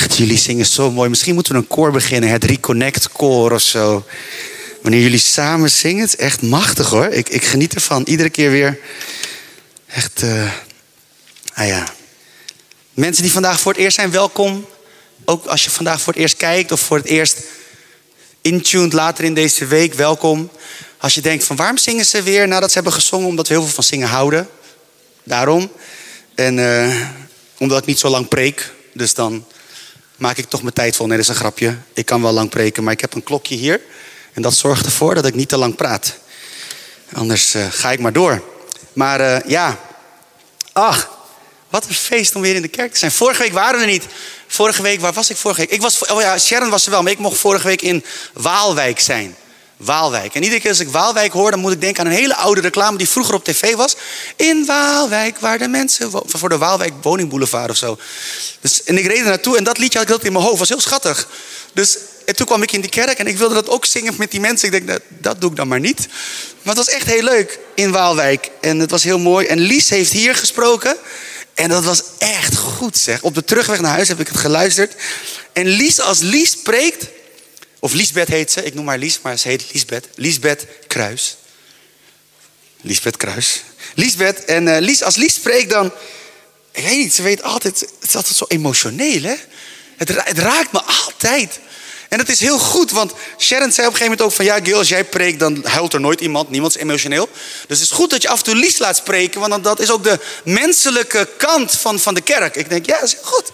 Echt, jullie zingen zo mooi. Misschien moeten we een koor beginnen, het Reconnect koor of zo. Wanneer jullie samen zingen, het is echt machtig hoor. Ik, ik geniet ervan, iedere keer weer. Echt, eh ah ja. Mensen die vandaag voor het eerst zijn, welkom. Ook als je vandaag voor het eerst kijkt of voor het eerst intuned later in deze week, welkom. Als je denkt van waarom zingen ze weer nadat ze hebben gezongen? Omdat we heel veel van zingen houden. Daarom. En eh, omdat ik niet zo lang preek. Dus dan maak ik toch mijn tijd vol. Nee, dat is een grapje. Ik kan wel lang preken, maar ik heb een klokje hier. En dat zorgt ervoor dat ik niet te lang praat. Anders eh, ga ik maar door. Maar eh, ja. Ach, wat een feest om weer in de kerk te zijn. Vorige week waren we er niet. Vorige week, waar was ik vorige week? Ik was, oh ja, Sharon was er wel, maar ik mocht vorige week in Waalwijk zijn. Waalwijk. En iedere keer als ik Waalwijk hoor, dan moet ik denken aan een hele oude reclame die vroeger op tv was. In Waalwijk, waar de mensen wo- voor de Waalwijk Woningboulevard of zo. Dus, en ik reed er naartoe en dat liedje had ik altijd in mijn hoofd. was heel schattig. Dus en toen kwam ik in die kerk en ik wilde dat ook zingen met die mensen. Ik denk, dat, dat doe ik dan maar niet. Maar het was echt heel leuk in Waalwijk. En het was heel mooi. En Lies heeft hier gesproken. En dat was echt goed zeg. Op de terugweg naar huis heb ik het geluisterd. En Lies, als Lies spreekt... Of Liesbeth heet ze. Ik noem haar Lies, maar ze heet Liesbeth. Liesbeth Kruis. Liesbeth Kruis. Liesbeth. En eh, Lies, als Lies spreekt dan... Ik weet niet, ze weet altijd... Het is altijd zo emotioneel, hè? Het, het raakt me altijd. En dat is heel goed, want Sharon zei op een gegeven moment ook van... Ja, Gil, als jij preekt, dan huilt er nooit iemand. Niemand is emotioneel. Dus het is goed dat je af en toe Lies laat spreken... want dat is ook de menselijke kant van, van de kerk. Ik denk, ja, dat is goed.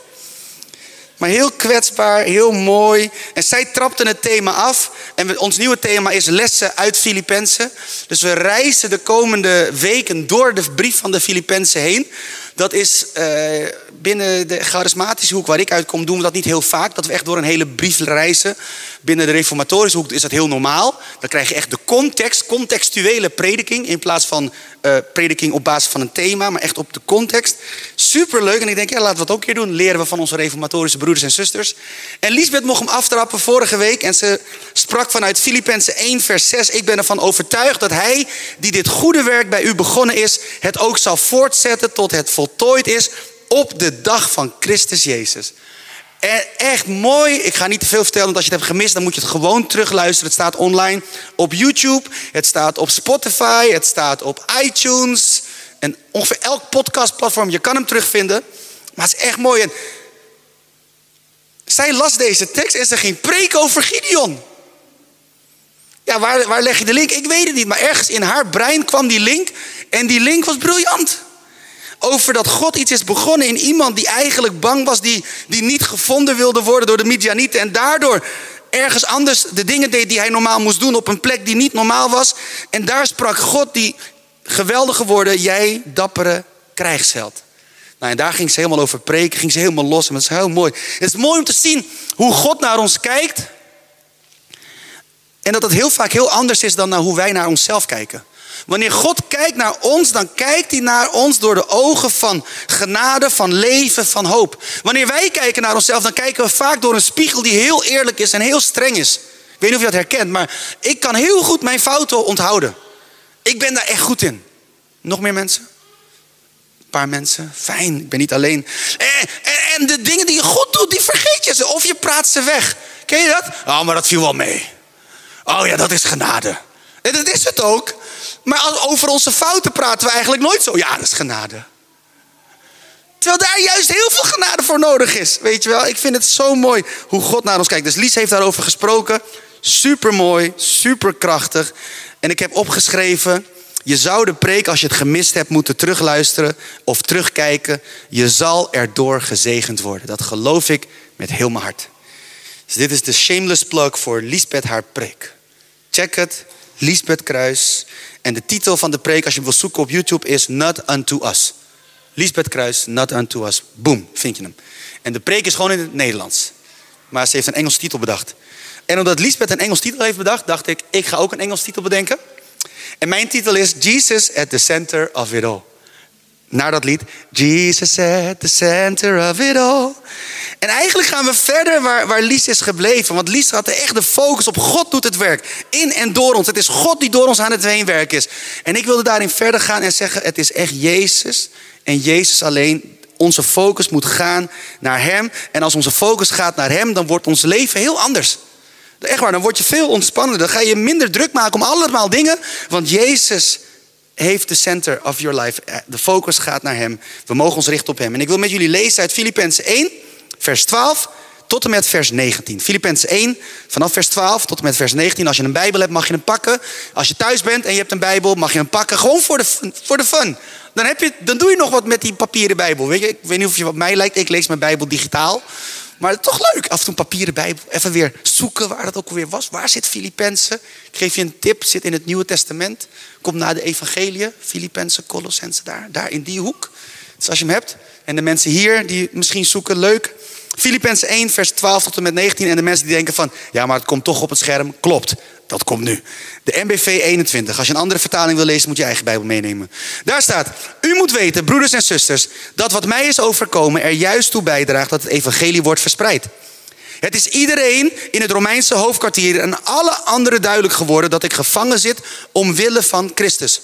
Maar heel kwetsbaar, heel mooi. En zij trapte het thema af. En ons nieuwe thema is lessen uit Filippenzen. Dus we reizen de komende weken door de brief van de Filippenzen heen. Dat is eh, binnen de charismatische hoek waar ik uitkom, doen we dat niet heel vaak. Dat we echt door een hele brief reizen. Binnen de reformatorische hoek is dat heel normaal. Dan krijg je echt de context, contextuele prediking. In plaats van eh, prediking op basis van een thema, maar echt op de context. Superleuk. En ik denk, ja, laten we dat ook keer doen. Leren we van onze reformatorische broeders en zusters. En Liesbeth mocht hem aftrappen vorige week. En ze sprak vanuit Filippenzen 1, vers 6. Ik ben ervan overtuigd dat hij, die dit goede werk bij u begonnen is, het ook zal voortzetten tot het voltooid is op de dag van Christus Jezus. En echt mooi. Ik ga niet te veel vertellen, want als je het hebt gemist, dan moet je het gewoon terugluisteren. Het staat online op YouTube, het staat op Spotify, het staat op iTunes. En ongeveer elk podcastplatform, je kan hem terugvinden. Maar het is echt mooi. En zij las deze tekst en ze ging preken over Gideon. Ja, waar, waar leg je de link? Ik weet het niet, maar ergens in haar brein kwam die link. En die link was briljant. Over dat God iets is begonnen in iemand die eigenlijk bang was, die, die niet gevonden wilde worden door de Midianieten. En daardoor ergens anders de dingen deed die hij normaal moest doen op een plek die niet normaal was. En daar sprak God die geweldige woorden, jij dappere krijgsheld. Nou, en daar ging ze helemaal over preken, ging ze helemaal los. En dat is heel mooi. Het is mooi om te zien hoe God naar ons kijkt. En dat het heel vaak heel anders is dan naar hoe wij naar onszelf kijken. Wanneer God kijkt naar ons, dan kijkt hij naar ons door de ogen van genade, van leven, van hoop. Wanneer wij kijken naar onszelf, dan kijken we vaak door een spiegel die heel eerlijk is en heel streng is. Ik weet niet of je dat herkent, maar ik kan heel goed mijn fouten onthouden. Ik ben daar echt goed in. Nog meer mensen? Een paar mensen. Fijn, ik ben niet alleen. En, en, de dingen die je doet, die vergeet je ze. Of je praat ze weg. Ken je dat? Oh, maar dat viel wel mee. Oh ja, dat is genade. En dat is het ook. Maar over onze fouten praten we eigenlijk nooit zo. Ja, dat is genade. Terwijl daar juist heel veel genade voor nodig is. Weet je wel, ik vind het zo mooi hoe God naar ons kijkt. Dus Lies heeft daarover gesproken. Super mooi, super krachtig. En ik heb opgeschreven. Je zou de preek, als je het gemist hebt, moeten terugluisteren of terugkijken. Je zal erdoor gezegend worden. Dat geloof ik met heel mijn hart. Dus dit is de shameless plug voor Liesbeth haar preek. Check het, Liesbeth Kruis. En de titel van de preek, als je hem wil zoeken op YouTube, is Not Unto Us. Liesbeth Kruis, Not Unto Us. Boom, vind je hem. En de preek is gewoon in het Nederlands. Maar ze heeft een Engelse titel bedacht. En omdat Liesbeth een Engels titel heeft bedacht, dacht ik, ik ga ook een Engels titel bedenken. En mijn titel is Jesus at the center of it all. Naar dat lied. Jesus at the center of it all. En eigenlijk gaan we verder waar, waar Lies is gebleven. Want Lies had echt de focus op God doet het werk. In en door ons. Het is God die door ons aan het heen werk is. En ik wilde daarin verder gaan en zeggen, het is echt Jezus en Jezus alleen onze focus moet gaan naar Hem. En als onze focus gaat naar Hem, dan wordt ons leven heel anders. Echt waar, dan word je veel ontspannender. Dan ga je minder druk maken om allemaal dingen. Want Jezus heeft de center of your life. Eh, de focus gaat naar Hem. We mogen ons richten op Hem. En ik wil met jullie lezen uit Filippenzen 1, vers 12 tot en met vers 19. Filippenzen 1, vanaf vers 12 tot en met vers 19. Als je een Bijbel hebt, mag je hem pakken. Als je thuis bent en je hebt een Bijbel, mag je hem pakken. Gewoon voor de, voor de fun. Dan, heb je, dan doe je nog wat met die papieren Bijbel. Weet je, ik weet niet of je wat mij lijkt. Ik lees mijn Bijbel digitaal. Maar toch leuk. Af en toe papieren Bijbel. Even weer zoeken waar dat ook alweer was. Waar zit Filippenzen? Ik geef je een tip. Zit in het Nieuwe Testament. Komt na de Evangelie. Filippenzen, Colossense daar. Daar in die hoek. Dus als je hem hebt. En de mensen hier die misschien zoeken, leuk. Filippenzen 1, vers 12 tot en met 19. En de mensen die denken van, ja, maar het komt toch op het scherm. Klopt, dat komt nu. De MBV 21. Als je een andere vertaling wil lezen, moet je eigen Bijbel meenemen. Daar staat, u moet weten, broeders en zusters, dat wat mij is overkomen er juist toe bijdraagt dat het evangelie wordt verspreid. Het is iedereen in het Romeinse hoofdkwartier en alle anderen duidelijk geworden dat ik gevangen zit omwille van Christus.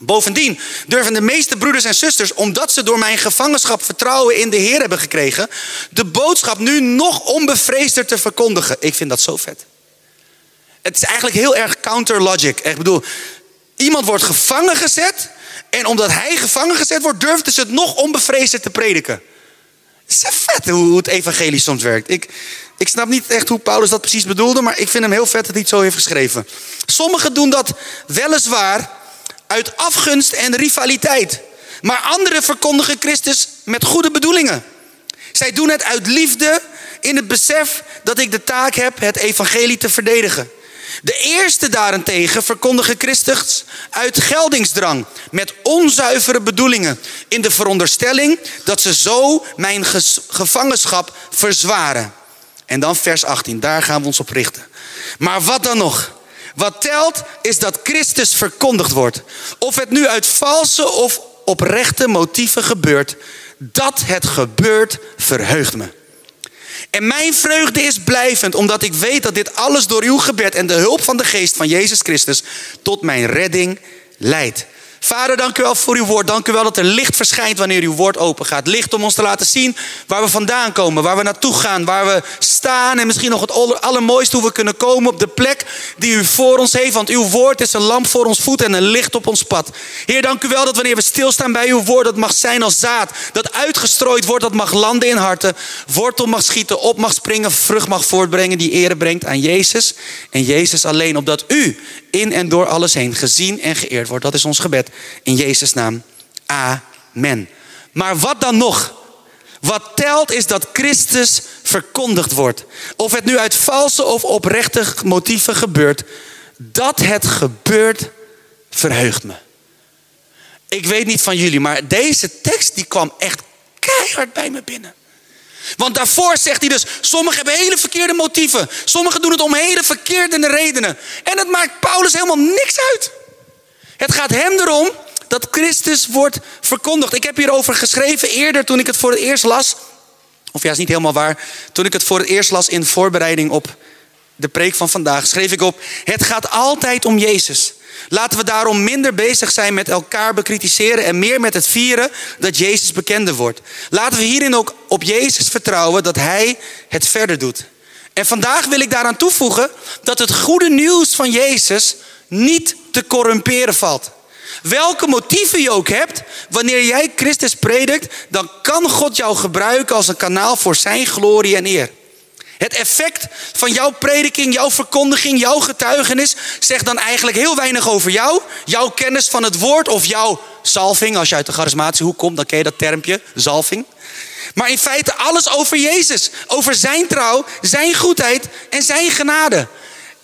Bovendien durven de meeste broeders en zusters, omdat ze door mijn gevangenschap vertrouwen in de Heer hebben gekregen, de boodschap nu nog onbevreesder te verkondigen. Ik vind dat zo vet. Het is eigenlijk heel erg counter logic. Ik bedoel, iemand wordt gevangen gezet en omdat hij gevangen gezet wordt, durft ze het nog onbevreesder te prediken. Het is vet hoe het evangelie soms werkt. Ik, ik snap niet echt hoe Paulus dat precies bedoelde, maar ik vind hem heel vet dat hij het zo heeft geschreven. Sommigen doen dat weliswaar uit afgunst en rivaliteit. Maar anderen verkondigen Christus met goede bedoelingen. Zij doen het uit liefde in het besef dat ik de taak heb het evangelie te verdedigen. De eerste daarentegen verkondigen Christus uit geldingsdrang met onzuivere bedoelingen in de veronderstelling dat ze zo mijn gevangenschap verzwaren. En dan vers 18, daar gaan we ons op richten. Maar wat dan nog? Wat telt is dat Christus verkondigd wordt. Of het nu uit valse of oprechte motieven gebeurt, dat het gebeurt verheugt me. En mijn vreugde is blijvend, omdat ik weet dat dit alles door uw gebed en de hulp van de geest van Jezus Christus tot mijn redding leidt. Vader, dank u wel voor uw woord. Dank u wel dat er licht verschijnt wanneer uw woord open gaat. Licht om ons te laten zien waar we vandaan komen, waar we naartoe gaan, waar we staan. En misschien nog het allermooiste hoe we kunnen komen op de plek die u voor ons heeft. Want uw woord is een lamp voor ons voet en een licht op ons pad. Heer, dank u wel dat wanneer we stilstaan bij uw woord, dat mag zijn als zaad. Dat uitgestrooid wordt, dat mag landen in harten. Wortel mag schieten, op mag springen, vrucht mag voortbrengen die ere brengt aan Jezus. En Jezus alleen, opdat u in en door alles heen gezien en geëerd wordt. Dat is ons gebed. In Jezus' naam. Amen. Maar wat dan nog? Wat telt is dat Christus verkondigd wordt. Of het nu uit valse of oprechte motieven gebeurt. Dat het gebeurt, verheugt me. Ik weet niet van jullie, maar deze tekst die kwam echt keihard bij me binnen. Want daarvoor zegt hij dus, sommigen hebben hele verkeerde motieven. Sommigen doen het om hele verkeerde redenen. En het maakt Paulus helemaal niks uit. Het gaat hem erom dat Christus wordt verkondigd. Ik heb hierover geschreven eerder toen ik het voor het eerst las. Of ja, is niet helemaal waar. Toen ik het voor het eerst las in voorbereiding op de preek van vandaag, schreef ik op: Het gaat altijd om Jezus. Laten we daarom minder bezig zijn met elkaar bekritiseren en meer met het vieren dat Jezus bekender wordt. Laten we hierin ook op Jezus vertrouwen dat Hij het verder doet. En vandaag wil ik daaraan toevoegen dat het goede nieuws van Jezus niet te corrumperen valt. Welke motieven je ook hebt, wanneer jij Christus predikt, dan kan God jou gebruiken als een kanaal voor Zijn glorie en eer. Het effect van jouw prediking, jouw verkondiging, jouw getuigenis zegt dan eigenlijk heel weinig over jou, jouw kennis van het woord of jouw zalving. Als je uit de charismatische hoek komt, dan ken je dat termpje, zalving. Maar in feite alles over Jezus, over zijn trouw, zijn goedheid en zijn genade.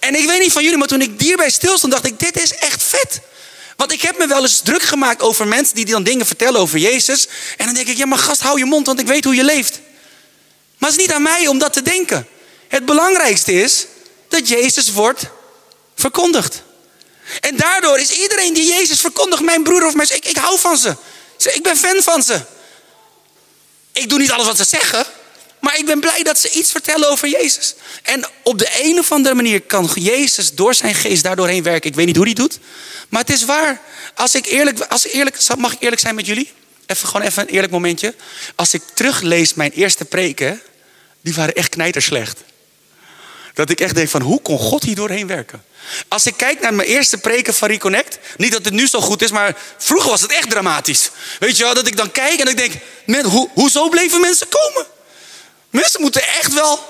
En ik weet niet van jullie, maar toen ik hierbij stilstond, dacht ik, dit is echt vet. Want ik heb me wel eens druk gemaakt over mensen die dan dingen vertellen over Jezus. En dan denk ik, ja maar gast, hou je mond, want ik weet hoe je leeft. Maar het is niet aan mij om dat te denken. Het belangrijkste is dat Jezus wordt verkondigd. En daardoor is iedereen die Jezus verkondigt, mijn broer of mijn ik, ik hou van ze. Ik ben fan van ze. Ik doe niet alles wat ze zeggen, maar ik ben blij dat ze iets vertellen over Jezus. En op de een of andere manier kan Jezus door zijn geest daardoorheen werken. Ik weet niet hoe hij doet, maar het is waar. Als ik eerlijk, als eerlijk mag ik eerlijk zijn met jullie? Even gewoon even een eerlijk momentje. Als ik teruglees mijn eerste preken, die waren echt knijterslecht. Dat ik echt denk van, hoe kon God hier doorheen werken? Als ik kijk naar mijn eerste preken van Reconnect, niet dat het nu zo goed is, maar vroeger was het echt dramatisch. Weet je wel, dat ik dan kijk en ik denk, man, ho hoezo bleven mensen komen? Mensen moeten echt wel,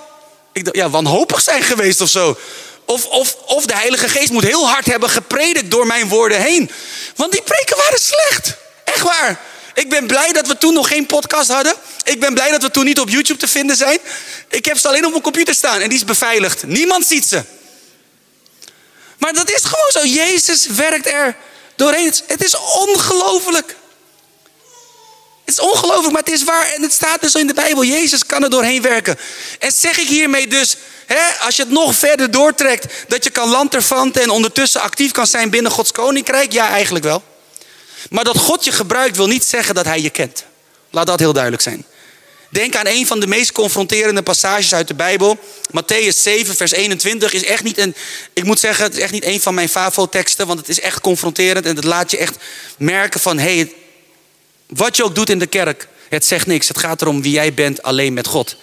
ik ja, wanhopig zijn geweest of zo. Of, of, of de Heilige Geest moet heel hard hebben gepredikt door mijn woorden heen. Want die preken waren slecht. Echt waar. Ik ben blij dat we toen nog geen podcast hadden. Ik ben blij dat we toen niet op YouTube te vinden zijn. Ik heb ze alleen op mijn computer staan en die is beveiligd. Niemand ziet ze. Maar dat is gewoon zo. Jezus werkt er doorheen. Het is ongelooflijk. Het is ongelooflijk, maar het is waar. En het staat dus in de Bijbel. Jezus kan er doorheen werken. En zeg ik hiermee dus, hè, als je het nog verder doortrekt, dat je kan lanterfanten en ondertussen actief kan zijn binnen Gods koninkrijk? Ja, eigenlijk wel. Maar dat God je gebruikt wil niet zeggen dat hij je kent. Laat dat heel duidelijk zijn. Denk aan een van de meest confronterende passages uit de Bijbel. Matthäus 7, vers 21 is echt niet een. Ik moet zeggen, het is echt niet een van mijn favo-teksten. Want het is echt confronterend. En het laat je echt merken van: hé, hey, wat je ook doet in de kerk, het zegt niks. Het gaat erom wie jij bent alleen met God.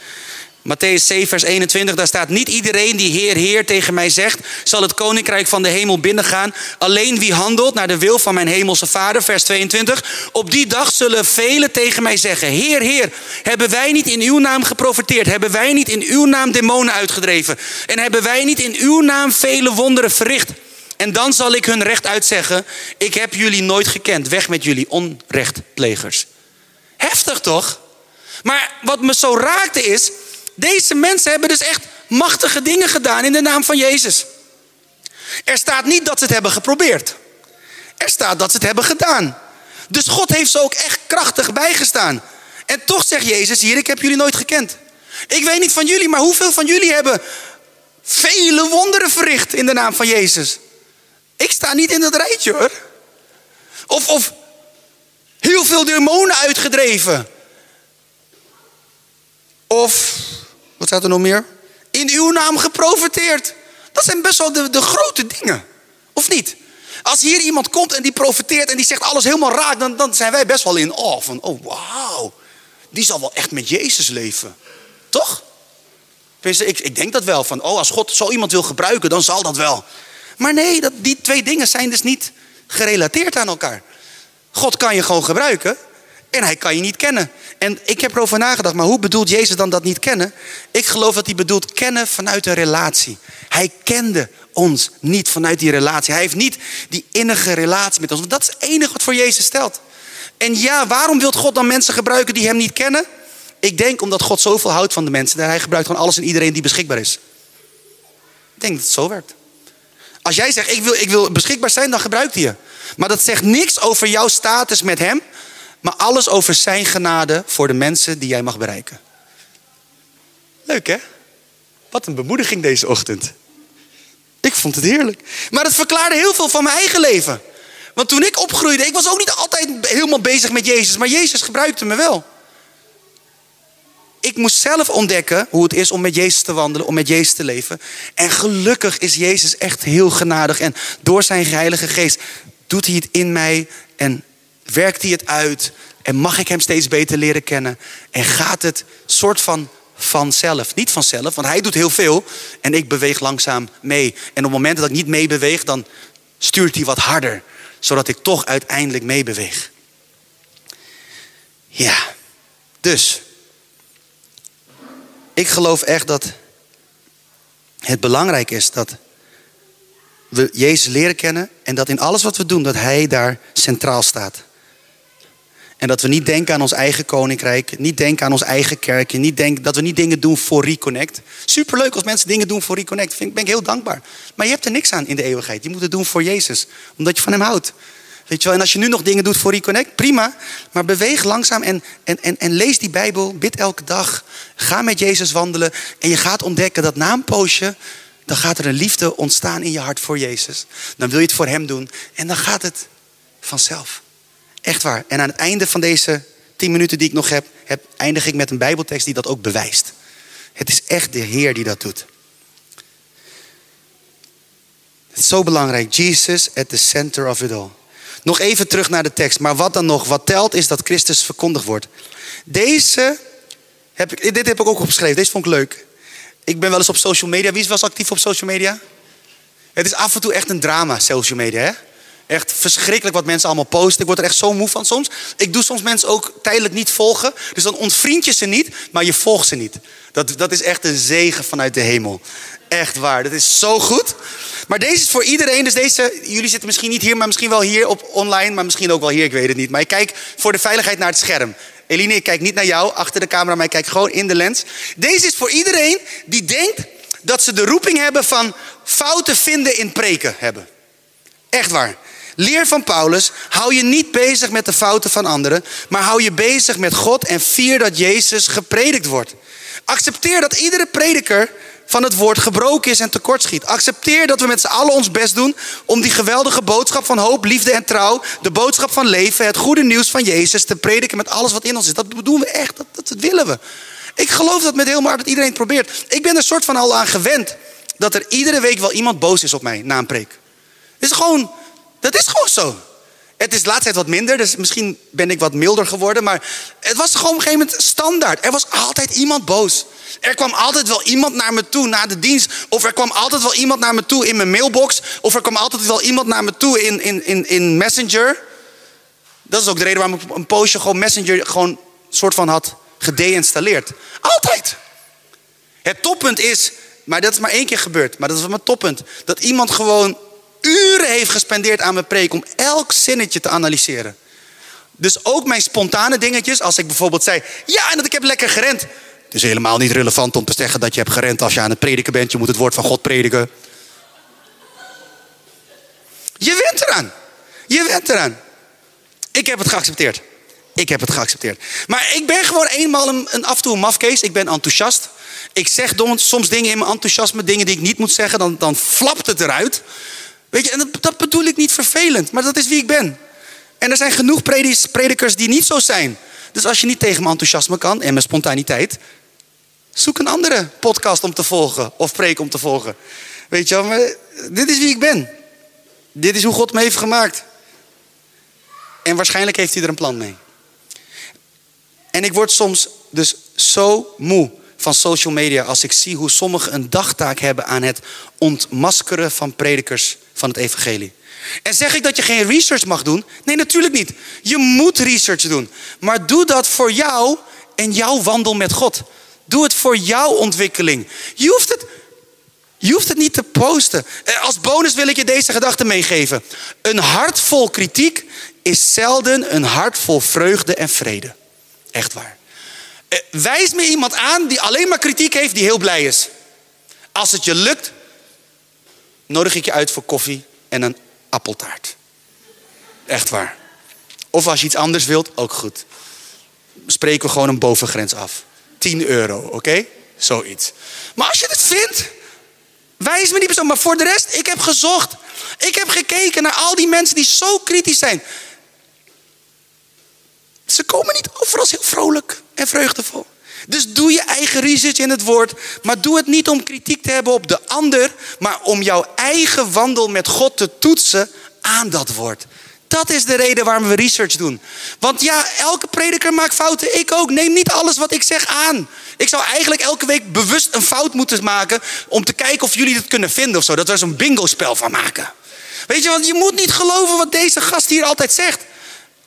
Matthäus 7, vers 21, daar staat: Niet iedereen die Heer, Heer tegen mij zegt, zal het koninkrijk van de hemel binnengaan. Alleen wie handelt naar de wil van mijn hemelse Vader. Vers 22. Op die dag zullen velen tegen mij zeggen: Heer, Heer, hebben wij niet in uw naam geprofiteerd? Hebben wij niet in uw naam demonen uitgedreven? En hebben wij niet in uw naam vele wonderen verricht? En dan zal ik hun recht uitzeggen: Ik heb jullie nooit gekend. Weg met jullie onrechtplegers. Heftig toch? Maar wat me zo raakte is deze mensen hebben dus echt machtige dingen gedaan in de naam van Jezus. Er staat niet dat ze het hebben geprobeerd. Er staat dat ze het hebben gedaan. Dus God heeft ze ook echt krachtig bijgestaan. En toch zegt Jezus hier, ik heb jullie nooit gekend. Ik weet niet van jullie, maar hoeveel van jullie hebben vele wonderen verricht in de naam van Jezus? Ik sta niet in dat rijtje hoor. Of, of heel veel demonen uitgedreven. Of wat staat er nog meer? In uw naam geprofiteerd. Dat zijn best wel de, de grote dingen. Of niet? Als hier iemand komt en die profiteert en die zegt alles helemaal raak, dan, dan zijn wij best wel in awe van, oh wauw, die zal wel echt met Jezus leven. Toch? Ik, ik denk dat wel, van oh als God zo iemand wil gebruiken, dan zal dat wel. Maar nee, dat, die twee dingen zijn dus niet gerelateerd aan elkaar. God kan je gewoon gebruiken en hij kan je niet kennen. En ik heb erover nagedacht, maar hoe bedoelt Jezus dan dat niet kennen? Ik geloof dat hij bedoelt kennen vanuit een relatie. Hij kende ons niet vanuit die relatie. Hij heeft niet die innige relatie met ons. Want dat is het enige wat voor Jezus stelt. En ja, waarom wil God dan mensen gebruiken die hem niet kennen? Ik denk omdat God zoveel houdt van de mensen. Dat hij gebruikt gewoon alles en iedereen die beschikbaar is. Ik denk dat het zo werkt. Als jij zegt, ik wil, ik wil beschikbaar zijn, dan gebruikt hij je. Maar dat zegt niks over jouw status met hem. Maar alles over zijn genade voor de mensen die jij mag bereiken. Leuk hè? Wat een bemoediging deze ochtend. Ik vond het heerlijk. Maar het verklaarde heel veel van mijn eigen leven. Want toen ik opgroeide, ik was ook niet altijd helemaal bezig met Jezus. Maar Jezus gebruikte me wel. Ik moest zelf ontdekken hoe het is om met Jezus te wandelen, om met Jezus te leven. En gelukkig is Jezus echt heel genadig. En door zijn heilige geest doet hij het in mij en werkt hij het uit en mag ik hem steeds beter leren kennen en gaat het soort van vanzelf. Niet vanzelf, want hij doet heel veel en ik beweeg langzaam mee. En op momenten dat ik niet meebeweeg, dan stuurt hij wat harder, zodat ik toch uiteindelijk meebeweeg. Ja, dus ik geloof echt dat het belangrijk is dat we Jezus leren kennen en dat in alles wat we doen, dat Hij daar centraal staat. En dat we niet denken aan ons eigen koninkrijk, niet denken aan ons eigen kerkje, niet denken, dat we niet dingen doen voor Reconnect. Superleuk als mensen dingen doen voor Reconnect, vind, ben ik heel dankbaar. Maar je hebt er niks aan in de eeuwigheid. Je moet het doen voor Jezus, omdat je van Hem houdt. Weet wel? En als je nu nog dingen doet voor Reconnect, prima. Maar beweeg langzaam en, en, en, en lees die Bijbel, bid elke dag. Ga met Jezus wandelen en je gaat ontdekken dat na een poosje, dan gaat er een liefde ontstaan in je hart voor Jezus. Dan wil je het voor Hem doen en dan gaat het vanzelf. Echt waar. En aan het einde van deze tien minuten die ik nog heb, heb, eindig ik met een Bijbeltekst die dat ook bewijst. Het is echt de Heer die dat doet. Het is zo belangrijk. Jesus at the center of it all. Nog even terug naar de tekst. Maar wat dan nog? Wat telt is dat Christus verkondigd wordt. Deze heb ik, dit heb ik ook opgeschreven. Deze vond ik leuk. Ik ben wel eens op social media. Wie is wel actief op social media? Het is af en toe echt een drama, social media. Hè? Echt verschrikkelijk wat mensen allemaal posten. Ik word er echt zo moe van soms. Ik doe soms mensen ook tijdelijk niet volgen. Dus dan ontvriend je ze niet, maar je volgt ze niet. Dat, dat is echt een zegen vanuit de hemel. Echt waar. Dat is zo goed. Maar deze is voor iedereen. Dus deze, jullie zitten misschien niet hier, maar misschien wel hier op online. Maar misschien ook wel hier, ik weet het niet. Maar ik kijk voor de veiligheid naar het scherm. Eline, ik kijk niet naar jou achter de camera, maar ik kijk gewoon in de lens. Deze is voor iedereen die denkt dat ze de roeping hebben van fouten vinden in preken hebben. Echt waar. Leer van Paulus, hou je niet bezig met de fouten van anderen, maar hou je bezig met God en vier dat Jezus gepredikt wordt. Accepteer dat iedere prediker van het woord gebroken is en tekortschiet. Accepteer dat we met z'n allen ons best doen om die geweldige boodschap van hoop, liefde en trouw, de boodschap van leven, het goede nieuws van Jezus te prediken met alles wat in ons is. Dat doen we echt, dat, dat willen we. Ik geloof dat met heel hart dat iedereen het probeert. Ik ben er soort van al aan gewend dat er iedere week wel iemand boos is op mij na een preek. Het is gewoon, dat is gewoon zo. Het is de laatste tijd wat minder, dus misschien ben ik wat milder geworden. Maar het was gewoon op een gegeven moment standaard. Er was altijd iemand boos. Er kwam altijd wel iemand naar me toe na de dienst. Of er kwam altijd wel iemand naar me toe in mijn mailbox. Of er kwam altijd wel iemand naar me toe in, in, in, in Messenger. Dat is ook de reden waarom ik een poosje gewoon Messenger gewoon soort van had gedeinstalleerd. Altijd. Het toppunt is, maar dat is maar één keer gebeurd. Maar dat is mijn toppunt. Dat iemand gewoon uren heeft gespendeerd aan mijn preek om elk zinnetje te analyseren. Dus ook mijn spontane dingetjes, als ik bijvoorbeeld zei, ja, en dat ik heb lekker gerend. Het is helemaal niet relevant om te zeggen dat je hebt gerend als je aan het prediken bent. Je moet het woord van God prediken. Je went eraan. Je went eraan. Ik heb het geaccepteerd. Ik heb het geaccepteerd. Maar ik ben gewoon eenmaal een, een af en toe een mafkees. Ik ben enthousiast. Ik zeg soms dingen in mijn enthousiasme, dingen die ik niet moet zeggen. Dan, dan flapt het eruit. Weet je, en dat, bedoel ik niet vervelend. Maar dat is wie ik ben. En er zijn genoeg predikers die niet zo zijn. Dus als je niet tegen mijn enthousiasme kan en mijn spontaniteit, zoek een andere podcast om te volgen of preek om te volgen. Weet je maar dit is wie ik ben. Dit is hoe God me heeft gemaakt. En waarschijnlijk heeft hij er een plan mee. En ik word soms dus zo moe van social media als ik zie hoe sommigen een dagtaak hebben aan het ontmaskeren van predikers van het evangelie. En zeg ik dat je geen research mag doen? Nee, natuurlijk niet. Je moet research doen. Maar doe dat voor jou en jouw wandel met God. Doe het voor jouw ontwikkeling. Je hoeft het, je hoeft het niet te posten. Eh, als bonus wil ik je deze gedachte meegeven. Een hart vol kritiek is zelden een hart vol vreugde en vrede. Echt waar. Eh, wijs me iemand aan die alleen maar kritiek heeft, die heel blij is. Als het je lukt, nodig ik je uit voor koffie en een appeltaart. Echt waar. Of als je iets anders wilt, ook goed. Spreken we gewoon een bovengrens af. 10 euro, oké? Zoiets. Maar als je het vindt, wijs me niet persoon. Maar voor de rest, ik heb gezocht. Ik heb gekeken naar al die mensen die zo kritisch zijn. Ze komen niet over als heel vrolijk en vreugdevol. Dus doe je eigen research in het woord. Maar doe het niet om kritiek te hebben op de ander. Maar om jouw eigen wandel met God te toetsen aan dat woord. Dat is de reden waarom we research doen. Want ja, elke prediker maakt fouten. Ik ook. Neem niet alles wat ik zeg aan. Ik zou eigenlijk elke week bewust een fout moeten maken. Om te kijken of jullie het kunnen vinden of zo. Dat we er zo'n bingo spel van maken. Weet je, want je moet niet geloven wat deze gast hier altijd zegt.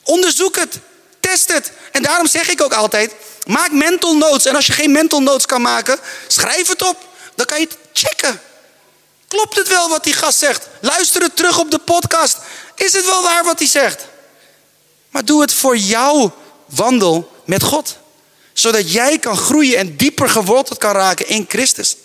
Onderzoek het. Test het. En daarom zeg ik ook altijd, maak mental notes. En als je geen mental notes kan maken, schrijf het op. Dan kan je het checken. Klopt het wel wat die gast zegt? Luister het terug op de podcast. Is het wel waar wat hij zegt? Maar doe het voor jouw wandel met God. Zodat jij kan groeien en dieper geworteld kan raken in Christus.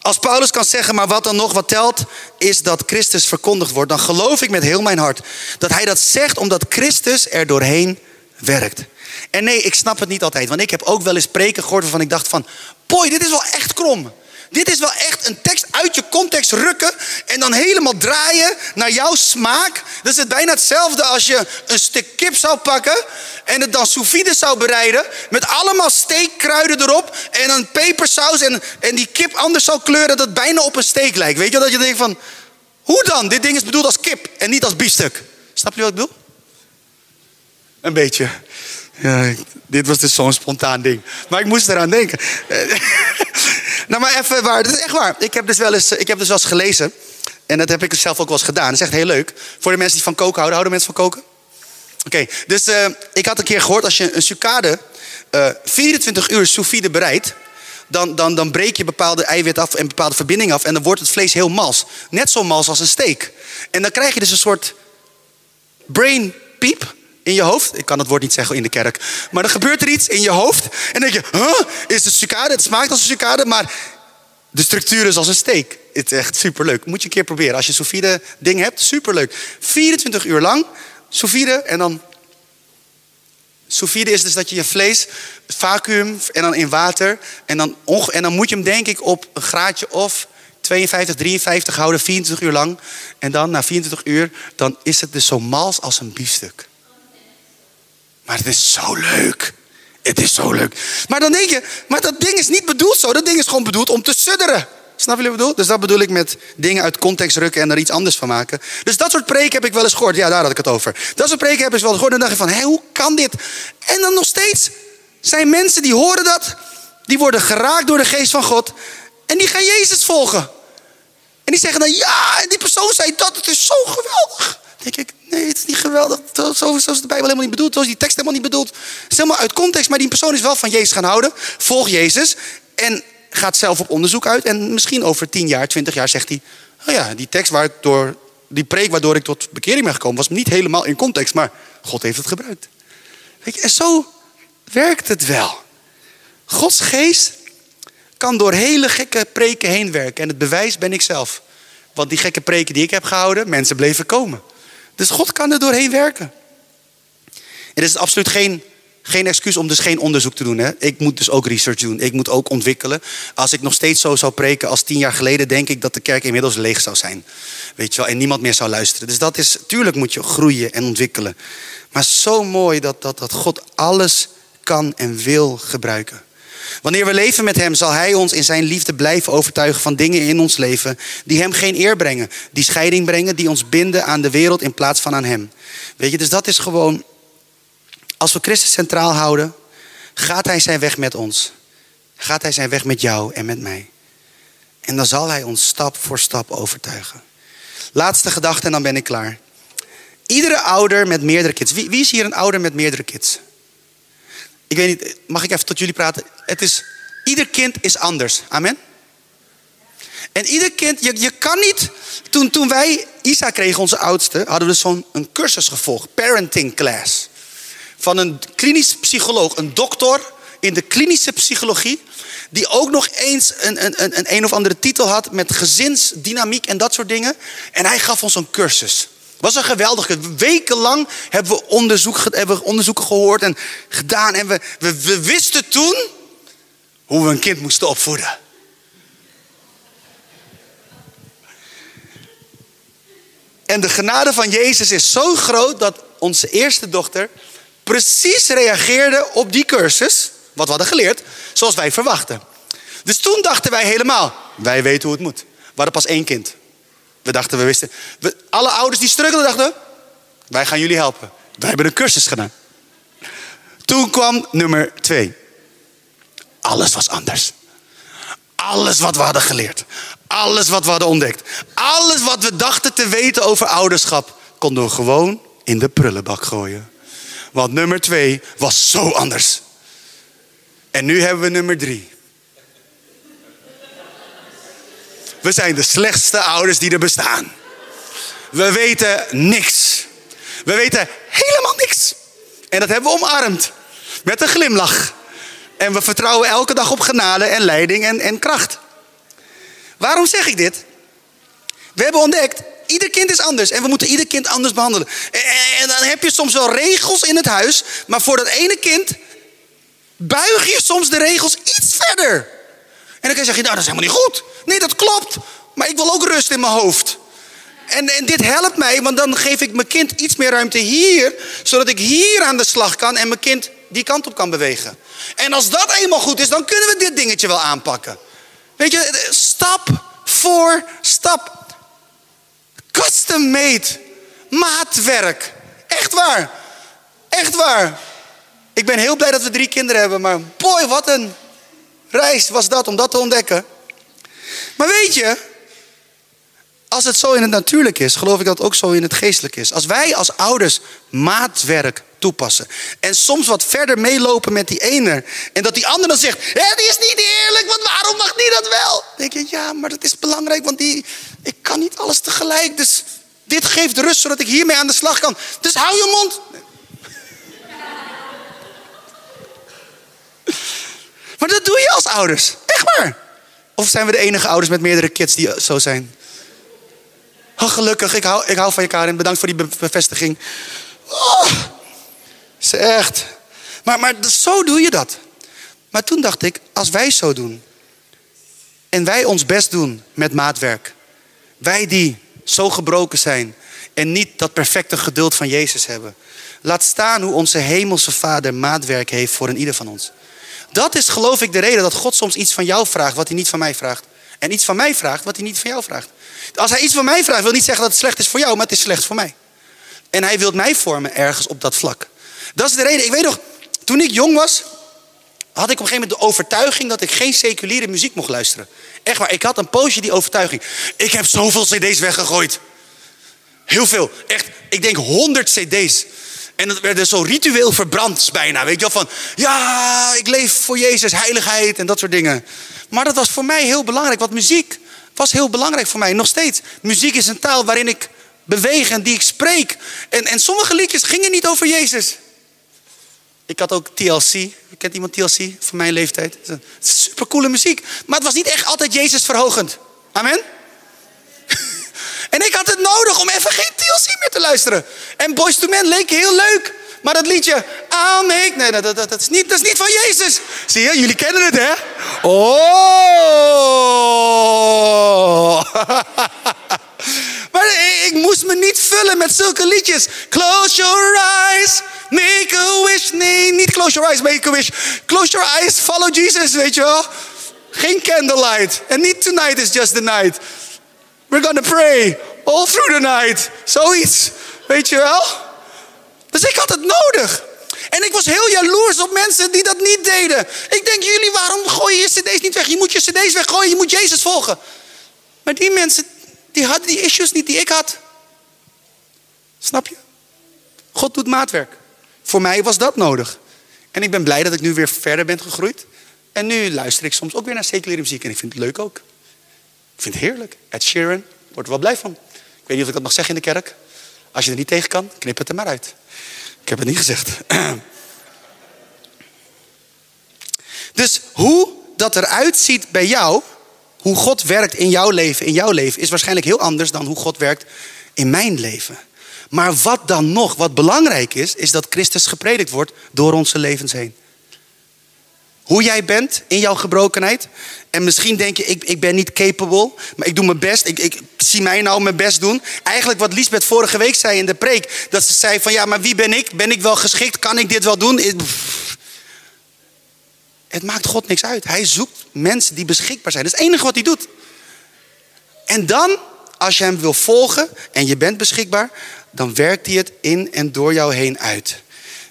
Als Paulus kan zeggen, maar wat dan nog wat telt, is dat Christus verkondigd wordt. Dan geloof ik met heel mijn hart dat hij dat zegt omdat Christus er doorheen werkt. En nee, ik snap het niet altijd. Want ik heb ook wel eens spreken gehoord waarvan ik dacht van... Boy, dit is wel echt krom. Dit is wel echt een tekst uit je context rukken en dan helemaal draaien naar jouw smaak. Dat is het bijna hetzelfde als je een stuk kip zou pakken en het dan sous zou bereiden met allemaal steekkruiden erop en een pepersaus en, en die kip anders zou kleuren dat het bijna op een steek lijkt. Weet je dat je denkt van, Hoe dan? Dit ding is bedoeld als kip en niet als biefstuk. Snap je wat ik bedoel? Een beetje. Ja, dit was dus zo'n spontaan ding. Maar ik moest eraan denken. nou, maar even waar. Dit is echt waar. Ik heb dus wel eens, ik heb dus wel eens gelezen. En dat heb ik zelf ook wel eens gedaan. Dat is echt heel leuk. Voor de mensen die van koken houden. Houden mensen van koken? Oké, dus uh, ik had een keer gehoord... als je een sucade uh, 24 uur sous bereidt... Dan, dan, dan breek je bepaalde eiwit af en bepaalde verbindingen af... en dan wordt het vlees heel mals. Net zo mals als een steak. En dan krijg je dus een soort brain piep in je hoofd. Ik kan het woord niet zeggen in de kerk. Maar dan gebeurt er iets in je hoofd. En dan denk je, huh? Is het sucade? Het smaakt als een sucade, maar de structuur is als een steek. Het is echt superleuk. Moet je een keer proberen. Als je sous vide ding hebt, superleuk. 24 uur lang sous vide en dan... Sous vide is dus dat je je vlees vacuüm en dan in water. En dan, en dan moet je hem denk ik op een graadje of 52, 53 houden, 24 uur lang. En dan na 24 uur, dan is het dus zo mals als een biefstuk. Maar het is zo leuk. Het is zo leuk. Maar dan denk je, maar dat ding is niet bedoeld zo. Dat ding is gewoon bedoeld om te sudderen. Snap je wat ik bedoel? Dus dat bedoel ik met dingen uit context rukken en er iets anders van maken. Dus dat soort preken heb ik wel eens gehoord. Ja, daar had ik het over. Dat soort preken heb ik wel eens gehoord. En dan dacht ik van, hé, hoe kan dit? En dan nog steeds zijn mensen die horen dat. Die worden geraakt door de geest van God. En die gaan Jezus volgen. En die zeggen dan, ja, en die persoon zei dat. Het is zo geweldig denk ik, nee, het is niet geweldig. Zo, is de Bijbel helemaal niet bedoeld. Zo is die tekst helemaal niet bedoeld. Het is helemaal uit context. Maar die persoon is wel van Jezus gaan houden. Volg Jezus. En gaat zelf op onderzoek uit. En misschien over 10 jaar, 20 jaar zegt hij... Oh ja, die tekst waardoor, die preek waardoor ik tot bekering ben gekomen... was niet helemaal in context. Maar God heeft het gebruikt. Weet je, en zo werkt het wel. Gods geest kan door hele gekke preken heen werken. En het bewijs ben ik zelf. Want die gekke preken die ik heb gehouden, mensen bleven komen. Dus God kan er doorheen werken. Het is absoluut geen, geen excuus om dus geen onderzoek te doen. Hè? Ik moet dus ook research doen. Ik moet ook ontwikkelen. Als ik nog steeds zo zou preken als tien jaar geleden, denk ik dat de kerk inmiddels leeg zou zijn. Weet je wel, en niemand meer zou luisteren. Dus dat is, tuurlijk moet je groeien en ontwikkelen. Maar zo mooi dat, dat, dat God alles kan en wil gebruiken. Wanneer we leven met Hem, zal Hij ons in Zijn liefde blijven overtuigen van dingen in ons leven die Hem geen eer brengen, die scheiding brengen, die ons binden aan de wereld in plaats van aan Hem. Weet je, dus dat is gewoon, als we Christus centraal houden, gaat Hij zijn weg met ons. Gaat Hij zijn weg met jou en met mij. En dan zal Hij ons stap voor stap overtuigen. Laatste gedachte en dan ben ik klaar. Iedere ouder met meerdere kids. Wie, wie is hier een ouder met meerdere kids? Ik weet niet, mag ik even tot jullie praten? Het is, ieder kind is anders. Amen? En ieder kind, je, je kan niet... Toen, toen wij Isa kregen, onze oudste, hadden we zo'n een cursus gevolgd. Parenting class. Van een klinisch psycholoog, een dokter in de klinische psychologie. Die ook nog eens een, een, een, een, een of andere titel had met gezinsdynamiek en dat soort dingen. En hij gaf ons een cursus was een geweldige. Wekenlang hebben we, onderzoek, hebben we onderzoeken gehoord en gedaan. En we, we, wisten toen hoe we een kind moesten opvoeden. En de genade van Jezus is zo groot dat onze eerste dochter precies reageerde op die cursus, wat we hadden geleerd, zoals wij verwachten. Dus toen dachten wij helemaal, wij weten hoe het moet. We hadden pas één kind. We dachten, we wisten. We, alle ouders die struggelen dachten, wij gaan jullie helpen. Wij hebben een cursus gedaan. Toen kwam nummer twee. Alles was anders. Alles wat we hadden geleerd. Alles wat we hadden ontdekt. Alles wat we dachten te weten over ouderschap. Konden we gewoon in de prullenbak gooien. Want nummer twee was zo anders. En nu hebben we nummer drie. We zijn de slechtste ouders die er bestaan. We weten niks. We weten helemaal niks. En dat hebben we omarmd. Met een glimlach. En we vertrouwen elke dag op genade en leiding en, en kracht. Waarom zeg ik dit? We hebben ontdekt, ieder kind is anders. En we moeten ieder kind anders behandelen. En, en dan heb je soms wel regels in het huis. Maar voor dat ene kind buig je soms de regels iets verder. En dan kan je nou dat is helemaal niet goed. Nee, dat klopt. Maar ik wil ook rust in mijn hoofd. En, en dit helpt mij, want dan geef ik mijn kind iets meer ruimte hier. Zodat ik hier aan de slag kan en mijn kind die kant op kan bewegen. En als dat eenmaal goed is, dan kunnen we dit dingetje wel aanpakken. Weet je, stap voor stap. custom made. Maatwerk. Echt waar. Echt waar. Ik ben heel blij dat we drie kinderen hebben, maar boy, wat een reis was dat om dat te ontdekken. Maar weet je, als het zo in het natuurlijk is, geloof ik dat het ook zo in het geestelijk is. Als wij als ouders maatwerk toepassen. En soms wat verder meelopen met die ene. En dat die ander dan zegt, het is niet eerlijk, want waarom mag die dat wel? Dan denk je, ja, maar dat is belangrijk, want die, ik kan niet alles tegelijk. Dus dit geeft rust, zodat ik hiermee aan de slag kan. Dus hou je mond. Maar dat doe je als ouders. Echt waar. Of zijn we de enige ouders met meerdere kids die zo zijn? Oh, gelukkig, ik hou, ik hou van je Karin. Bedankt voor die bevestiging. Oh, is echt. Maar, maar zo doe je dat. Maar toen dacht ik, als wij zo doen. En wij ons best doen met maatwerk. Wij die zo gebroken zijn. En niet dat perfecte geduld van Jezus hebben. Laat staan hoe onze hemelse vader maatwerk heeft voor een ieder van ons. Dat is geloof ik de reden dat God soms iets van jou vraagt wat hij niet van mij vraagt. En iets van mij vraagt wat hij niet van jou vraagt. Als hij iets van mij vraagt, wil niet zeggen dat het slecht is voor jou, maar het is slecht voor mij. En hij wil mij vormen ergens op dat vlak. Dat is de reden. Ik weet nog, toen ik jong was, had ik op een gegeven moment de overtuiging dat ik geen seculiere muziek mocht luisteren. Echt waar, ik had een poosje die overtuiging. Ik heb zoveel cd's weggegooid. Heel veel. Echt, ik denk honderd cd's. En dat werd zo ritueel verbrand bijna. Weet je wel, van ja, ik leef voor Jezus, heiligheid en dat soort dingen. Maar dat was voor mij heel belangrijk, want muziek was heel belangrijk voor mij. Nog steeds. Muziek is een taal waarin ik beweeg en die ik spreek. En, en sommige liedjes gingen niet over Jezus. Ik had ook TLC. Kent iemand TLC van mijn leeftijd? Supercoole muziek. Maar het was niet echt altijd Jezus verhogend. Amen? En ik had het nodig om even geen TLC meer te luisteren. En Boys to Men leek heel leuk. Maar dat liedje, make... Nee, dat, dat, dat, is niet, dat is niet van Jezus. Zie je, jullie kennen het, hè? Oh! maar ik moest me niet vullen met zulke liedjes. Close your eyes, make a wish. Nee, niet close your eyes, make a wish. Close your eyes, follow Jesus, weet je wel? Geen candlelight. En niet tonight is just the night. We're gonna pray all through the night. Zoiets, weet je wel? Dus ik had het nodig. En ik was heel jaloers op mensen die dat niet deden. Ik denk, jullie, waarom gooi je je cd's niet weg? Je moet je cd's weggooien, je moet Jezus volgen. Maar die mensen, die hadden die issues niet die ik had. Snap je? God doet maatwerk. Voor mij was dat nodig. En ik ben blij dat ik nu weer verder ben gegroeid. En nu luister ik soms ook weer naar seculiere muziek. En ik vind het leuk ook. Ik vind het heerlijk. Ed Sheeran, word er wel blij van. Ik weet niet of ik dat mag zeggen in de kerk. Als je er niet tegen kan, knip het er maar uit. Ik heb het niet gezegd. Dus hoe dat eruit ziet bij jou, hoe God werkt in jouw leven, in jouw leven, is waarschijnlijk heel anders dan hoe God werkt in mijn leven. Maar wat dan nog, wat belangrijk is, is dat Christus gepredikt wordt door onze levens heen. Hoe jij bent in jouw gebrokenheid. En misschien denk je, ik, ik ben niet capable, maar ik doe mijn best. Ik, ik zie mij nou mijn best doen. Eigenlijk wat Liesbeth vorige week zei in de preek. Dat ze zei van, ja, maar wie ben ik? Ben ik wel geschikt? Kan ik dit wel doen? Het maakt God niks uit. Hij zoekt mensen die beschikbaar zijn. Dat is het enige wat hij doet. En dan, als je hem wil volgen en je bent beschikbaar, dan werkt hij het in en door jou heen uit.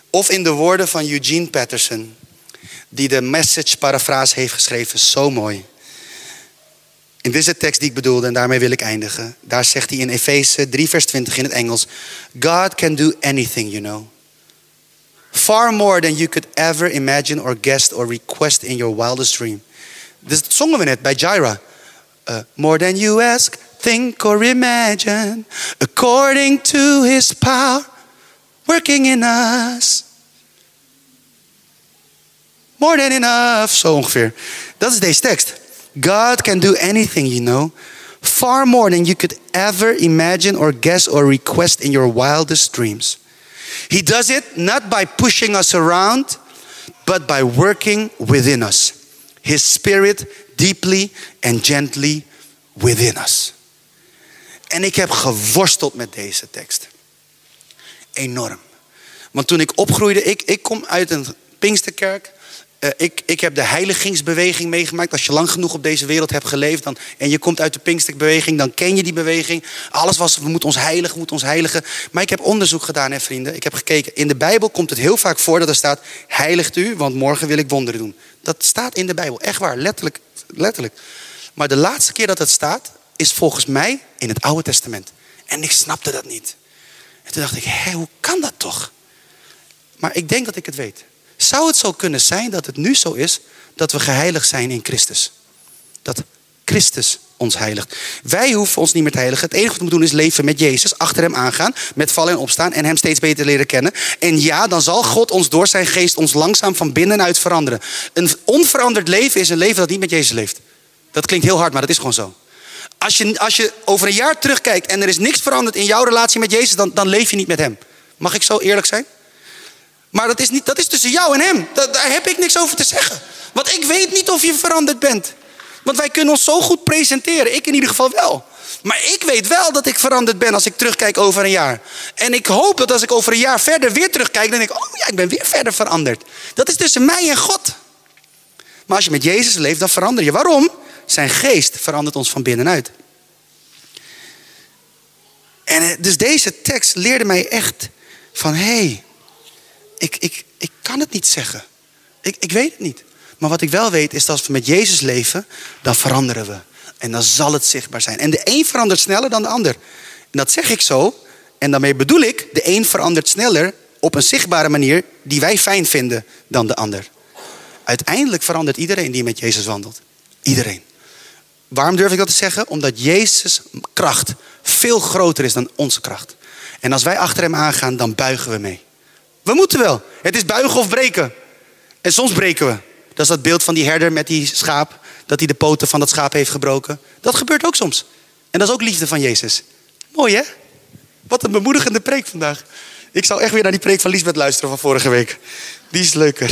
Of in de woorden van Eugene Patterson die de message parafraas heeft geschreven. Zo mooi. In deze tekst die ik bedoelde, en daarmee wil ik eindigen. Daar zegt hij in Efeze 3, vers 20 in het Engels. God can do anything, you know. Far more than you could ever imagine or guess or request in your wildest dream. Dus dat zongen we net bij Jaira. Uh, more than you ask, think or imagine. According to his power, working in us. More than enough. Zo ongeveer. Dat is deze tekst. God can do anything, you know. Far more than you could ever imagine or guess or request in your wildest dreams. He does it not by pushing us around, but by working within us. His spirit deeply and gently within us. En ik heb geworsteld met deze tekst. Enorm. Want toen ik opgroeide, ik, ik kom uit een Pinksterkerk Eh, ik, ik heb de heiligingsbeweging meegemaakt. Als je lang genoeg op deze wereld hebt geleefd dan, en je komt uit de Pinksterbeweging, dan ken je die beweging. Alles was, we moeten ons heiligen, we moeten ons heiligen. Maar ik heb onderzoek gedaan, hè, vrienden. Ik heb gekeken. In de Bijbel komt het heel vaak voor dat er staat: heiligt u, want morgen wil ik wonderen doen. Dat staat in de Bijbel, echt waar, letterlijk. letterlijk. Maar de laatste keer dat het staat, is volgens mij in het Oude Testament. En ik snapte dat niet. En toen dacht ik, hé, hoe kan dat toch? Maar ik denk dat ik het weet. Zou het zo kunnen zijn dat het nu zo is dat we geheiligd zijn in Christus? Dat Christus ons heiligt. Wij hoeven ons niet meer te heiligen. Het enige wat we moeten doen is leven met Jezus, achter hem aangaan, met vallen en opstaan en hem steeds beter leren kennen. En ja, dan zal God ons door zijn geest ons langzaam van binnenuit veranderen. Een onveranderd leven is een leven dat niet met Jezus leeft. Dat klinkt heel hard, maar dat is gewoon zo. Als je, als je over een jaar terugkijkt en er is niks veranderd in jouw relatie met Jezus, dan, dan leef je niet met hem. Mag ik zo eerlijk zijn? Maar dat is, niet, dat is tussen jou en hem. daar heb ik niks over te zeggen. Want ik weet niet of je veranderd bent. Want wij kunnen ons zo goed presenteren. Ik in ieder geval wel. Maar ik weet wel dat ik veranderd ben als ik terugkijk over een jaar. En ik hoop dat als ik over een jaar verder weer terugkijk, dan denk ik, oh ja, ik ben weer verder veranderd. Dat is tussen mij en God. Maar als je met Jezus leeft, dan verander je. Waarom? Zijn geest verandert ons van binnenuit. En eh, dus deze tekst leerde mij echt van, hé, hey, ik, ik, ik kan het niet zeggen. Ik, ik weet het niet. Maar wat ik wel weet is dat als we met Jezus leven, dan veranderen we. En dan zal het zichtbaar zijn. En de een verandert sneller dan de ander. En dat zeg ik zo. En daarmee bedoel ik, de een verandert sneller op een zichtbare manier die wij fijn vinden dan de ander. Uiteindelijk verandert iedereen die met Jezus wandelt. Iedereen. Waarom durf ik dat te zeggen? Omdat Jezus' kracht veel groter is dan onze kracht. En als wij achter hem aangaan, dan buigen we mee. We moeten wel. Het is buigen of breken. En soms breken we. Dat is dat beeld van die herder met die schaap. Dat hij de poten van dat schaap heeft gebroken. Dat gebeurt ook soms. En dat is ook liefde van Jezus. Mooi hè? Wat een bemoedigende preek vandaag. Ik zou echt weer naar die preek van Lisbeth luisteren van vorige week. Die is leuker.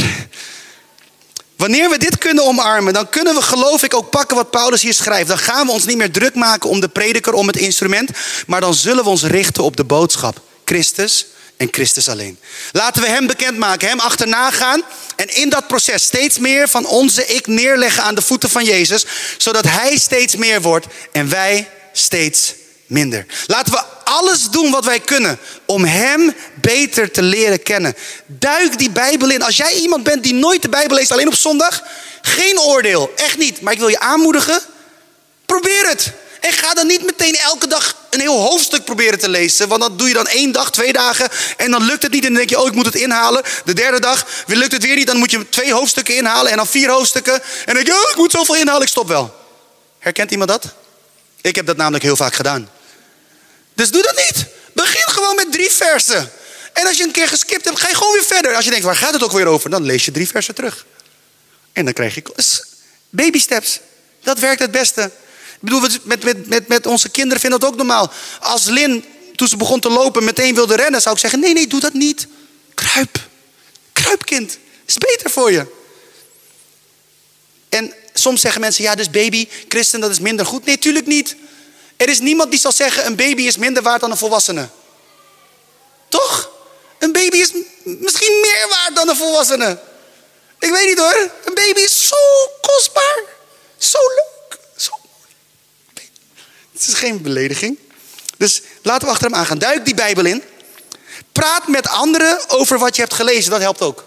Wanneer we dit kunnen omarmen, dan kunnen we geloof ik ook pakken wat Paulus hier schrijft. Dan gaan we ons niet meer druk maken om de prediker, om het instrument. Maar dan zullen we ons richten op de boodschap. Christus Christus alleen. Laten we Hem bekendmaken, Hem achterna gaan. En in dat proces steeds meer van onze ik neerleggen aan de voeten van Jezus. Zodat Hij steeds meer wordt en wij steeds minder. Laten we alles doen wat wij kunnen om Hem beter te leren kennen. Duik die Bijbel in. Als jij iemand bent die nooit de Bijbel leest, alleen op zondag, geen oordeel, echt niet. Maar ik wil je aanmoedigen, probeer het. En ga dan niet meteen elke dag een heel hoofdstuk proberen te lezen. Want dat doe je dan één dag, twee dagen. En dan lukt het niet. En dan denk je, oh, ik moet het inhalen. De derde dag lukt het weer niet. Dan moet je twee hoofdstukken inhalen. En dan vier hoofdstukken. En dan denk je, oh, ik moet zoveel inhalen. Ik stop wel. Herkent iemand dat? Ik heb dat namelijk heel vaak gedaan. Dus doe dat niet. Begin gewoon met drie versen. En als je een keer geskipt hebt, ga je gewoon weer verder. Als je denkt, waar gaat het ook weer over? Dan lees je drie versen terug. En dan krijg je baby steps. Dat werkt het beste. Bedoel, met, met, met, met onze kinderen vinden dat ook normaal. Als Lin, toen ze begon te lopen, meteen wilde rennen, zou ik zeggen: nee, nee, doe dat niet. Kruip. Kruip, kind. Is beter voor je. En soms zeggen mensen: ja, dus baby, christen, dat is minder goed. Nee, tuurlijk niet. Er is niemand die zal zeggen: een baby is minder waard dan een volwassene. Toch? Een baby is misschien meer waard dan een volwassene. Ik weet niet hoor. Een baby is zo kostbaar. Zo leuk. Het is geen belediging. Dus laten we achter hem aangaan. Duik die Bijbel in. Praat met anderen over wat je hebt gelezen. Dat helpt ook.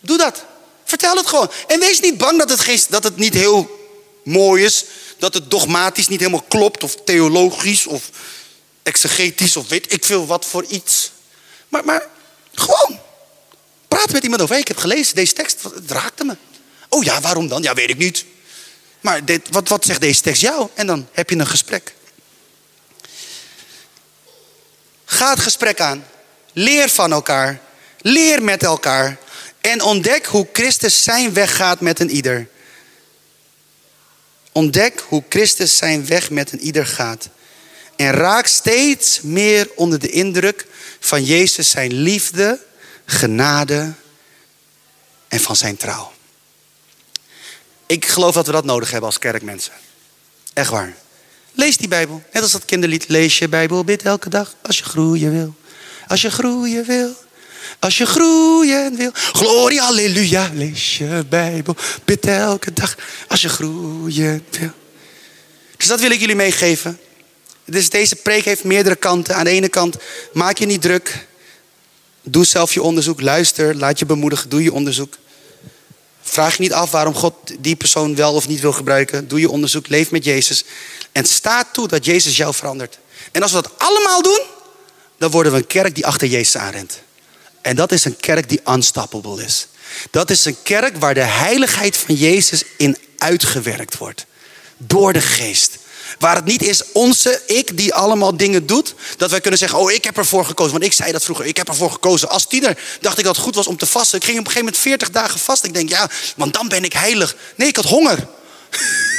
Doe dat. Vertel het gewoon. En wees niet bang dat het, dat het niet heel mooi is. Dat het dogmatisch niet helemaal klopt. Of theologisch. Of exegetisch. Of weet ik veel wat voor iets. Maar, maar gewoon. Praat met iemand over. Ik heb gelezen deze tekst. Het raakte me. Oh ja, waarom dan? Ja, weet ik niet. Maar dit, wat, wat zegt deze tekst jou? En dan heb je een gesprek. Ga het gesprek aan. Leer van elkaar. Leer met elkaar. En ontdek hoe Christus zijn weg gaat met een ieder. Ontdek hoe Christus zijn weg met een ieder gaat. En raak steeds meer onder de indruk van Jezus zijn liefde, genade en van zijn trouw. Ik geloof dat we dat nodig hebben als kerkmensen. Echt waar. Lees die Bijbel. Net als dat kinderlied. Lees je Bijbel, bid elke dag als je groeien wil. Als je groeien wil. Als je groeien wil. Gloria, halleluja. Lees je Bijbel. Bid elke dag. Als je groeien wil. Dus dat wil ik jullie meegeven. Dus deze preek heeft meerdere kanten. Aan de ene kant, maak je niet druk. Doe zelf je onderzoek. Luister, laat je bemoedigen. Doe je onderzoek. Vraag je niet af waarom God die persoon wel of niet wil gebruiken. Doe je onderzoek, leef met Jezus. En sta toe dat Jezus jou verandert. En als we dat allemaal doen, dan worden we een kerk die achter Jezus aanrent. En dat is een kerk die unstoppable is. Dat is een kerk waar de heiligheid van Jezus in uitgewerkt wordt. Door de geest. Waar het niet is onze ik die allemaal dingen doet. Dat wij kunnen zeggen, oh ik heb ervoor gekozen. Want ik zei dat vroeger, ik heb ervoor gekozen. Als tiener dacht ik dat het goed was om te vasten. Ik ging op een gegeven moment 40 dagen vast. Ik denk, ja, want dan ben ik heilig. Nee, ik had honger.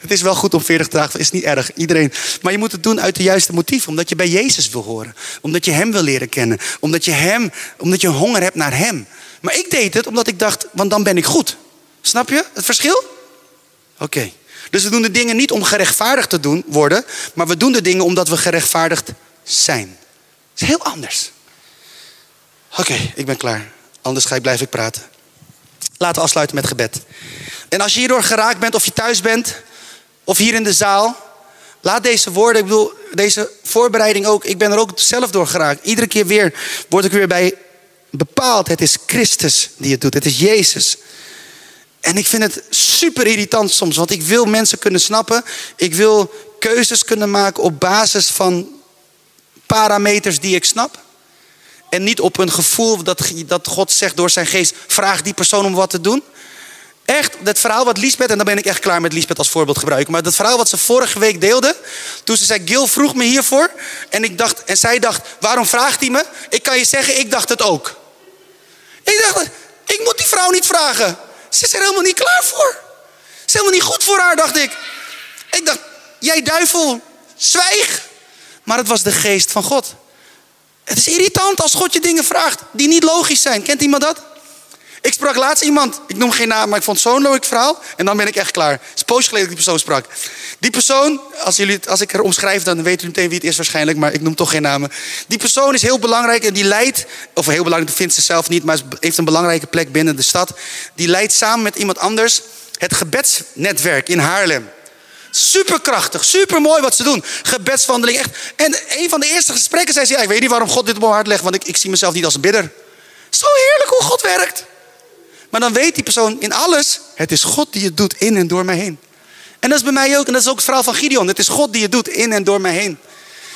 Het is wel goed om 40 dagen, is niet erg. Iedereen. Maar je moet het doen uit de juiste motief. Omdat je bij Jezus wil horen. Omdat je Hem wil leren kennen. Omdat je, hem, omdat je honger hebt naar Hem. Maar ik deed het omdat ik dacht, want dan ben ik goed. Snap je het verschil? Oké. Dus we doen de dingen niet om gerechtvaardigd te doen, worden. Maar we doen de dingen omdat we gerechtvaardigd zijn. Dat is heel anders. Oké, ik ben klaar. Anders ga ik blijven praten. Laten we afsluiten met gebed. En als je hierdoor geraakt bent, of je thuis bent, of hier in de zaal, laat deze woorden, ik bedoel, deze voorbereiding ook, ik ben er ook zelf door geraakt. Iedere keer weer word ik weer bij bepaald. Het is Christus die het doet, het is Jezus. En ik vind het super irritant soms, want ik wil mensen kunnen snappen. Ik wil keuzes kunnen maken op basis van parameters die ik snap. En niet op een gevoel dat, dat God zegt door zijn geest: vraag die persoon om wat te doen. Echt, dat verhaal wat Liesbeth, en dan ben ik echt klaar met Liesbeth als voorbeeld gebruiken. Maar dat verhaal wat ze vorige week deelde. Toen ze zei, Gil vroeg me hiervoor. En, ik dacht, en zij dacht, waarom vraagt hij me? Ik kan je zeggen, ik dacht het ook. Ik dacht, ik moet die vrouw niet vragen. Ze is er helemaal niet klaar voor. Ze is helemaal niet goed voor haar, dacht ik. Ik dacht, jij duivel, zwijg. Maar het was de geest van God. Het is irritant als God je dingen vraagt die niet logisch zijn. Kent iemand dat? Ik sprak laatst iemand, ik noem geen naam, maar ik vond zo'n leuk verhaal. En dan ben ik echt klaar. Het is poos geleden dat die persoon sprak. Die persoon, als, jullie, als ik er omschrijf, dan weten jullie meteen wie het is waarschijnlijk. Maar ik noem toch geen namen. Die persoon is heel belangrijk en die leidt, of heel belangrijk, vindt ze zelf niet, maar heeft een belangrijke plek binnen de stad. Die leidt samen met iemand anders het gebedsnetwerk in Haarlem. Superkrachtig, super mooi wat ze doen. Gebedswandeling, echt. En een van de eerste gesprekken zei ze: ja, Ik weet niet waarom God dit op mijn hart legt, want ik, ik zie mezelf niet als een bidder. Zo heerlijk hoe God werkt. Maar dan weet die persoon in alles, het is God die het doet in en door mij heen. En dat is bij mij ook, en dat is ook het verhaal van Gideon. Het is God die het doet in en door mij heen.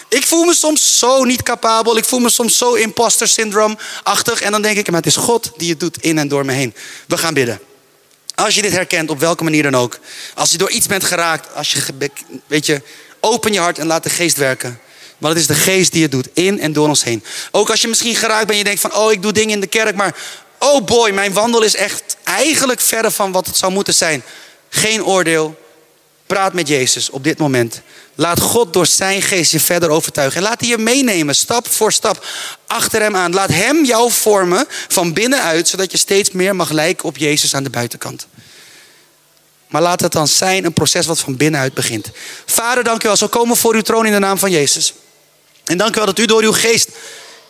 Ik voel me soms zo niet capabel. Ik voel me soms zo imposter syndrome-achtig. En dan denk ik, maar het is God die het doet in en door me heen. We gaan bidden. Als je dit herkent, op welke manier dan ook. Als je door iets bent geraakt. Als je, weet je, open je hart en laat de geest werken. Want het is de geest die het doet, in en door ons heen. Ook als je misschien geraakt bent en je denkt van... oh, ik doe dingen in de kerk, maar oh boy, mijn wandel is echt eigenlijk verder van wat het zou moeten zijn. Geen oordeel. Praat met Jezus op dit moment. Laat God door zijn geest je verder overtuigen. En laat hij je meenemen, stap voor stap, achter hem aan. Laat hem jou vormen van binnenuit, zodat je steeds meer mag lijken op Jezus aan de buitenkant. Maar laat het dan zijn een proces wat van binnenuit begint. Vader, dank u wel. Zo komen voor uw troon in de naam van Jezus. En dank u wel dat u door uw geest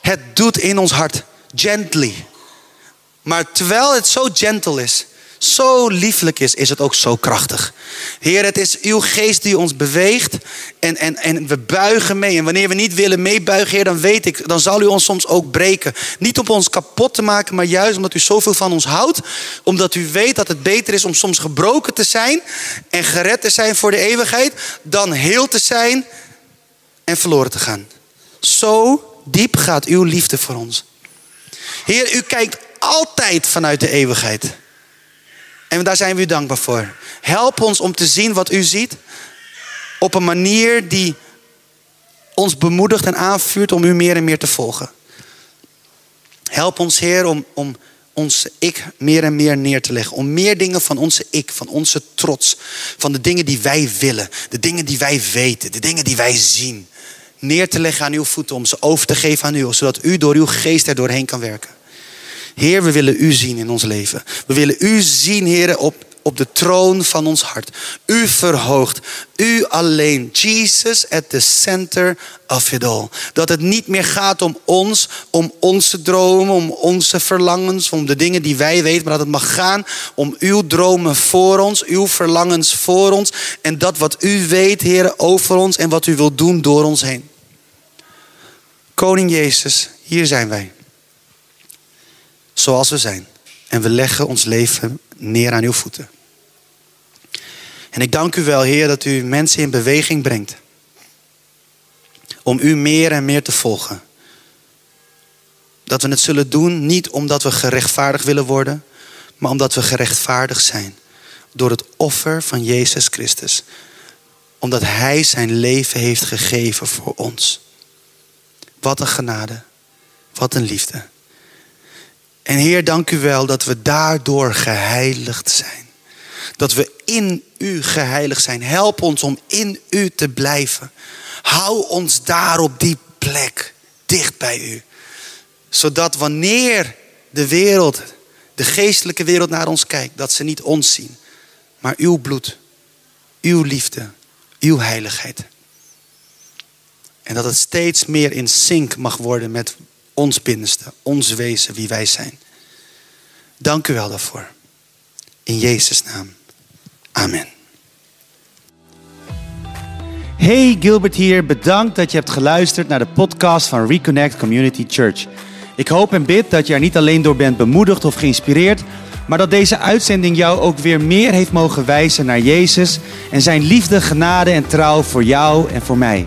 het doet in ons hart. Gently. Maar terwijl het zo gentle is, zo lieflijk is, is het ook zo krachtig. Heer, het is uw geest die ons beweegt en, en, en we buigen mee. En wanneer we niet willen meebuigen, Heer, dan weet ik, dan zal u ons soms ook breken. Niet om ons kapot te maken, maar juist omdat u zoveel van ons houdt. Omdat u weet dat het beter is om soms gebroken te zijn en gered te zijn voor de eeuwigheid, dan heel te zijn en verloren te gaan. Zo diep gaat uw liefde voor ons. Heer, u kijkt altijd vanuit de eeuwigheid. En daar zijn we u dankbaar voor. Help ons om te zien wat u ziet. Op een manier die ons bemoedigt en aanvuurt om u meer en meer te volgen. Help ons, Heer, om, om onze ik meer en meer neer te leggen. Om meer dingen van onze ik, van onze trots, van de dingen die wij willen, de dingen die wij weten, de dingen die wij zien, neer te leggen aan uw voeten, om ze over te geven aan u, zodat u door uw geest er doorheen kan werken. Heer, we willen u zien in ons leven. We willen u zien, Heer, op, op de troon van ons hart. U verhoogt. U alleen. Jesus at the center of it all. Dat het niet meer gaat om ons, om onze dromen, om onze verlangens, om de dingen die wij weten, maar dat het mag gaan om uw dromen voor ons, uw verlangens voor ons en dat wat u weet, Heer, over ons en wat u wilt doen door ons heen. Koning Jezus, hier zijn wij. Zoals we zijn. En we leggen ons leven neer aan uw voeten. En ik dank u wel, Heer, dat u mensen in beweging brengt. Om u meer en meer te volgen. Dat we het zullen doen niet omdat we gerechtvaardigd willen worden, maar omdat we gerechtvaardigd zijn. Door het offer van Jezus Christus. Omdat Hij zijn leven heeft gegeven voor ons. Wat een genade. Wat een liefde. En Heer, dank u wel dat we daardoor geheiligd zijn. Dat we in u geheiligd zijn. Help ons om in u te blijven. Hou ons daar op die plek, dicht bij u. Zodat wanneer de wereld, de geestelijke wereld naar ons kijkt, dat ze niet ons zien, maar uw bloed, uw liefde, uw heiligheid. En dat het steeds meer in sync mag worden met ons binnenste, ons wezen, wie wij zijn. Dank u wel daarvoor. In Jezus' naam. Amen. Hey Gilbert hier, bedankt dat je hebt geluisterd naar de podcast van Reconnect Community Church. Ik hoop en bid dat je er niet alleen door bent bemoedigd of geïnspireerd, maar dat deze uitzending jou ook weer meer heeft mogen wijzen naar Jezus en zijn liefde, genade en trouw voor jou en voor mij.